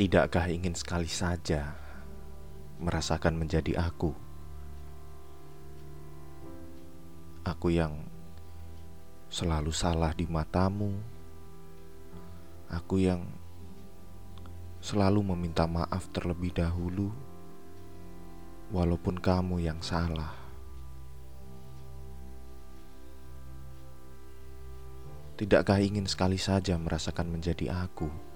Tidakkah ingin sekali saja merasakan menjadi aku? Aku yang selalu salah di matamu. Aku yang selalu meminta maaf terlebih dahulu, walaupun kamu yang salah. Tidakkah ingin sekali saja merasakan menjadi aku?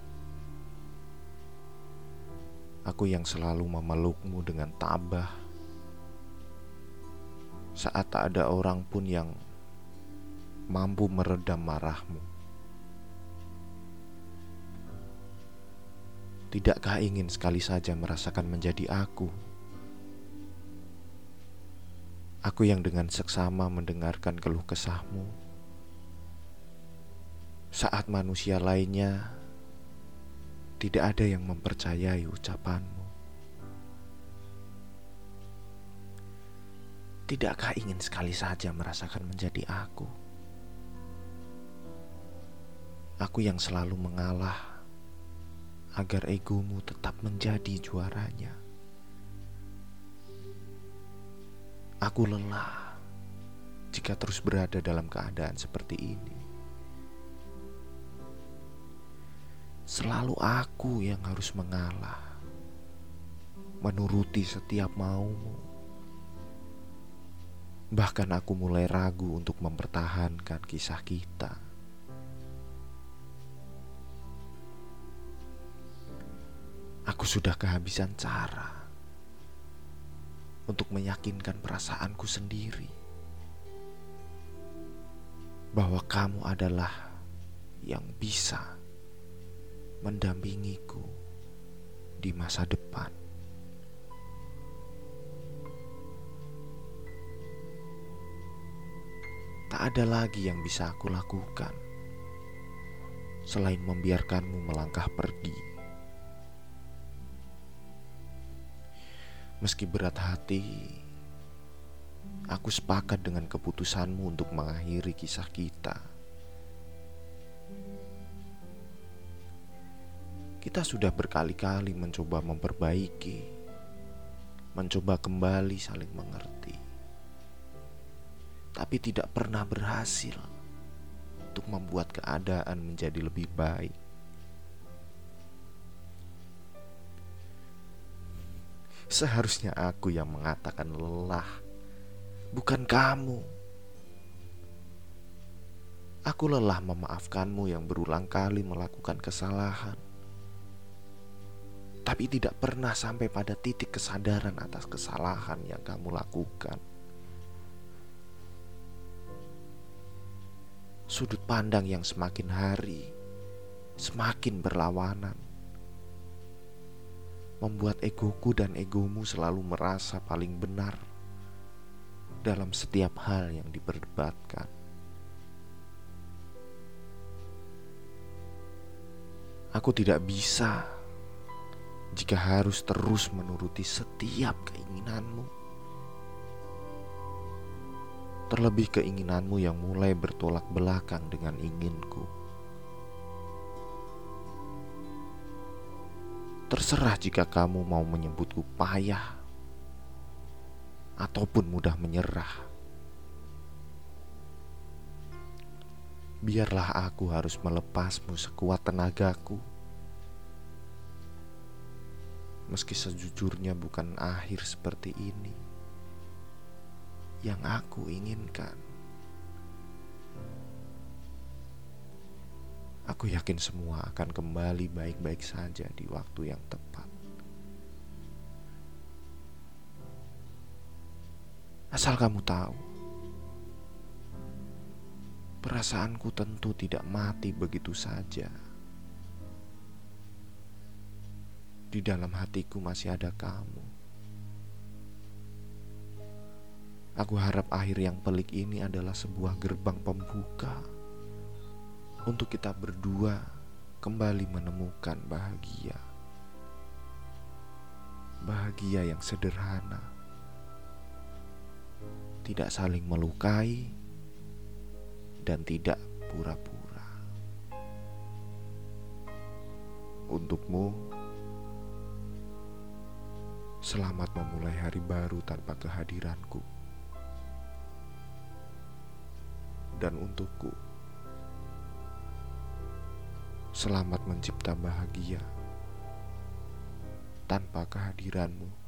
Aku yang selalu memelukmu dengan tabah saat tak ada orang pun yang mampu meredam marahmu. Tidakkah ingin sekali saja merasakan menjadi aku? Aku yang dengan seksama mendengarkan keluh kesahmu saat manusia lainnya tidak ada yang mempercayai ucapanmu. Tidakkah ingin sekali saja merasakan menjadi aku? Aku yang selalu mengalah agar egomu tetap menjadi juaranya. Aku lelah jika terus berada dalam keadaan seperti ini. Selalu aku yang harus mengalah, menuruti setiap maumu. Bahkan aku mulai ragu untuk mempertahankan kisah kita. Aku sudah kehabisan cara untuk meyakinkan perasaanku sendiri bahwa kamu adalah yang bisa mendampingiku di masa depan. Tak ada lagi yang bisa aku lakukan selain membiarkanmu melangkah pergi. Meski berat hati, aku sepakat dengan keputusanmu untuk mengakhiri kisah kita. Kita sudah berkali-kali mencoba memperbaiki, mencoba kembali saling mengerti, tapi tidak pernah berhasil untuk membuat keadaan menjadi lebih baik. Seharusnya aku yang mengatakan lelah, bukan kamu. Aku lelah memaafkanmu yang berulang kali melakukan kesalahan tapi tidak pernah sampai pada titik kesadaran atas kesalahan yang kamu lakukan. Sudut pandang yang semakin hari semakin berlawanan, membuat egoku dan egomu selalu merasa paling benar dalam setiap hal yang diperdebatkan. Aku tidak bisa jika harus terus menuruti setiap keinginanmu. Terlebih keinginanmu yang mulai bertolak belakang dengan inginku. Terserah jika kamu mau menyebutku payah ataupun mudah menyerah. Biarlah aku harus melepasmu sekuat tenagaku Meski sejujurnya bukan akhir seperti ini yang aku inginkan. Aku yakin semua akan kembali baik-baik saja di waktu yang tepat. Asal kamu tahu, perasaanku tentu tidak mati begitu saja. Di dalam hatiku masih ada kamu. Aku harap akhir yang pelik ini adalah sebuah gerbang pembuka untuk kita berdua kembali menemukan bahagia. Bahagia yang sederhana, tidak saling melukai, dan tidak pura-pura. Untukmu, Selamat memulai hari baru tanpa kehadiranku. Dan untukku, selamat mencipta bahagia tanpa kehadiranmu.